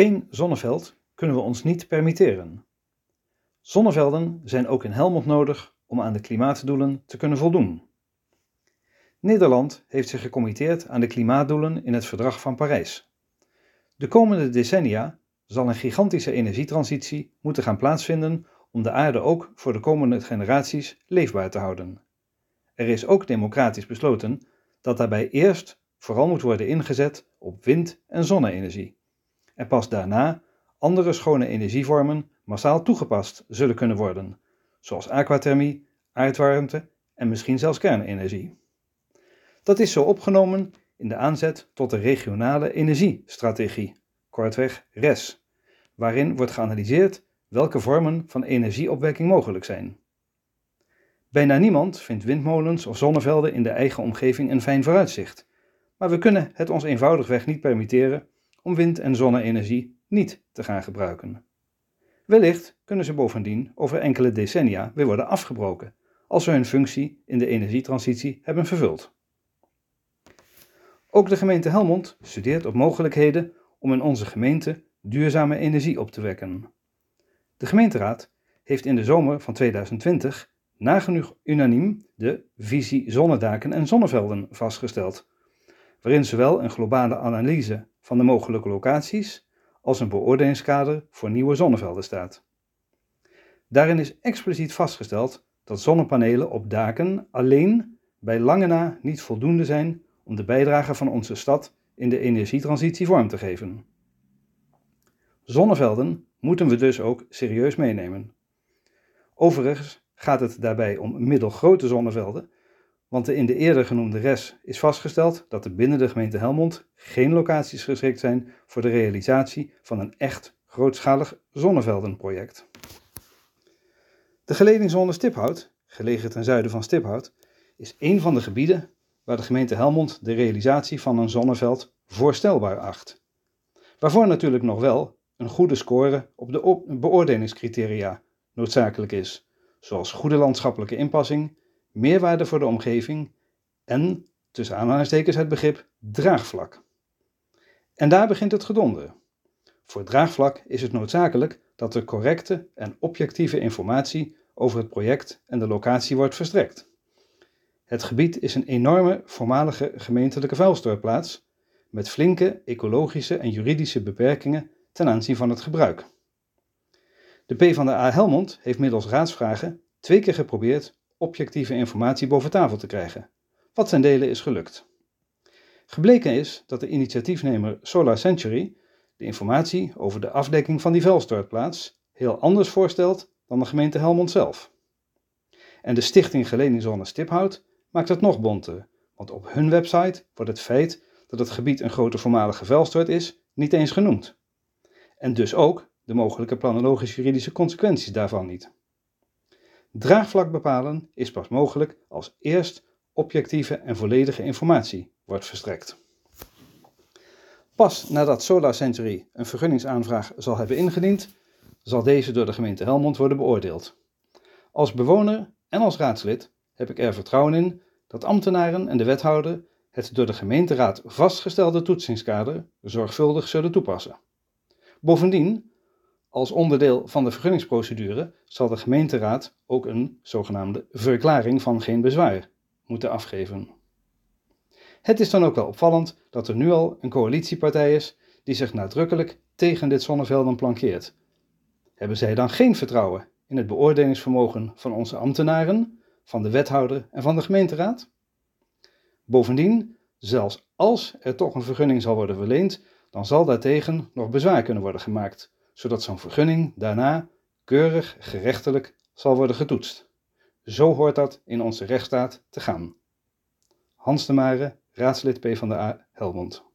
Geen zonneveld kunnen we ons niet permitteren. Zonnevelden zijn ook in Helmond nodig om aan de klimaatdoelen te kunnen voldoen. Nederland heeft zich gecommitteerd aan de klimaatdoelen in het Verdrag van Parijs. De komende decennia zal een gigantische energietransitie moeten gaan plaatsvinden om de aarde ook voor de komende generaties leefbaar te houden. Er is ook democratisch besloten dat daarbij eerst vooral moet worden ingezet op wind- en zonne-energie. En pas daarna andere schone energievormen massaal toegepast zullen kunnen worden, zoals aquathermie, aardwarmte en misschien zelfs kernenergie. Dat is zo opgenomen in de aanzet tot de regionale energiestrategie, kortweg RES, waarin wordt geanalyseerd welke vormen van energieopwekking mogelijk zijn. Bijna niemand vindt windmolens of zonnevelden in de eigen omgeving een fijn vooruitzicht, maar we kunnen het ons eenvoudigweg niet permitteren om wind- en zonne-energie niet te gaan gebruiken. Wellicht kunnen ze bovendien over enkele decennia weer worden afgebroken als ze hun functie in de energietransitie hebben vervuld. Ook de gemeente Helmond studeert op mogelijkheden om in onze gemeente duurzame energie op te wekken. De gemeenteraad heeft in de zomer van 2020 nagenoeg unaniem de visie zonnedaken en zonnevelden vastgesteld, waarin zowel een globale analyse van de mogelijke locaties als een beoordelingskader voor nieuwe zonnevelden staat. Daarin is expliciet vastgesteld dat zonnepanelen op daken alleen bij lange na niet voldoende zijn om de bijdrage van onze stad in de energietransitie vorm te geven. Zonnevelden moeten we dus ook serieus meenemen. Overigens gaat het daarbij om middelgrote zonnevelden, want in de eerder genoemde RES is vastgesteld dat er binnen de gemeente Helmond geen locaties geschikt zijn voor de realisatie van een echt grootschalig zonneveldenproject. De geledingzone Stiphout, gelegen ten zuiden van Stiphout, is een van de gebieden waar de gemeente Helmond de realisatie van een zonneveld voorstelbaar acht. Waarvoor natuurlijk nog wel een goede score op de beoordelingscriteria noodzakelijk is, zoals goede landschappelijke inpassing, meerwaarde voor de omgeving en, tussen aanhalingstekens, het begrip draagvlak. En daar begint het gedonder. Voor draagvlak is het noodzakelijk dat er correcte en objectieve informatie over het project en de locatie wordt verstrekt. Het gebied is een enorme voormalige gemeentelijke vuilstortplaats met flinke ecologische en juridische beperkingen ten aanzien van het gebruik. De PvdA Helmond heeft middels raadsvragen twee keer geprobeerd objectieve informatie boven tafel te krijgen, wat ten dele is gelukt. Gebleken is dat de initiatiefnemer Solar Century de informatie over de afdekking van die vuilstortplaats heel anders voorstelt dan de gemeente Helmond zelf. En de stichting Geledingzone Stiphout maakt het nog bonter, want op hun website wordt het feit dat het gebied een grote voormalige vuilstort is niet eens genoemd. En dus ook de mogelijke planologisch-juridische consequenties daarvan niet. Draagvlak bepalen is pas mogelijk als eerst objectieve en volledige informatie wordt verstrekt. Pas nadat Solar Century een vergunningsaanvraag zal hebben ingediend, zal deze door de gemeente Helmond worden beoordeeld. Als bewoner en als raadslid heb ik er vertrouwen in dat ambtenaren en de wethouder het door de gemeenteraad vastgestelde toetsingskader zorgvuldig zullen toepassen. Bovendien, als onderdeel van de vergunningsprocedure zal de gemeenteraad ook een zogenaamde verklaring van geen bezwaar moeten afgeven. Het is dan ook wel opvallend dat er nu al een coalitiepartij is die zich nadrukkelijk tegen dit zonnevelden plankeert. Hebben zij dan geen vertrouwen in het beoordelingsvermogen van onze ambtenaren, van de wethouder en van de gemeenteraad? Bovendien, zelfs als er toch een vergunning zal worden verleend, dan zal daartegen nog bezwaar kunnen worden gemaakt, zodat zo'n vergunning daarna keurig gerechtelijk zal worden getoetst. Zo hoort dat in onze rechtsstaat te gaan. Hans de Mare, raadslid PvdA Helmond.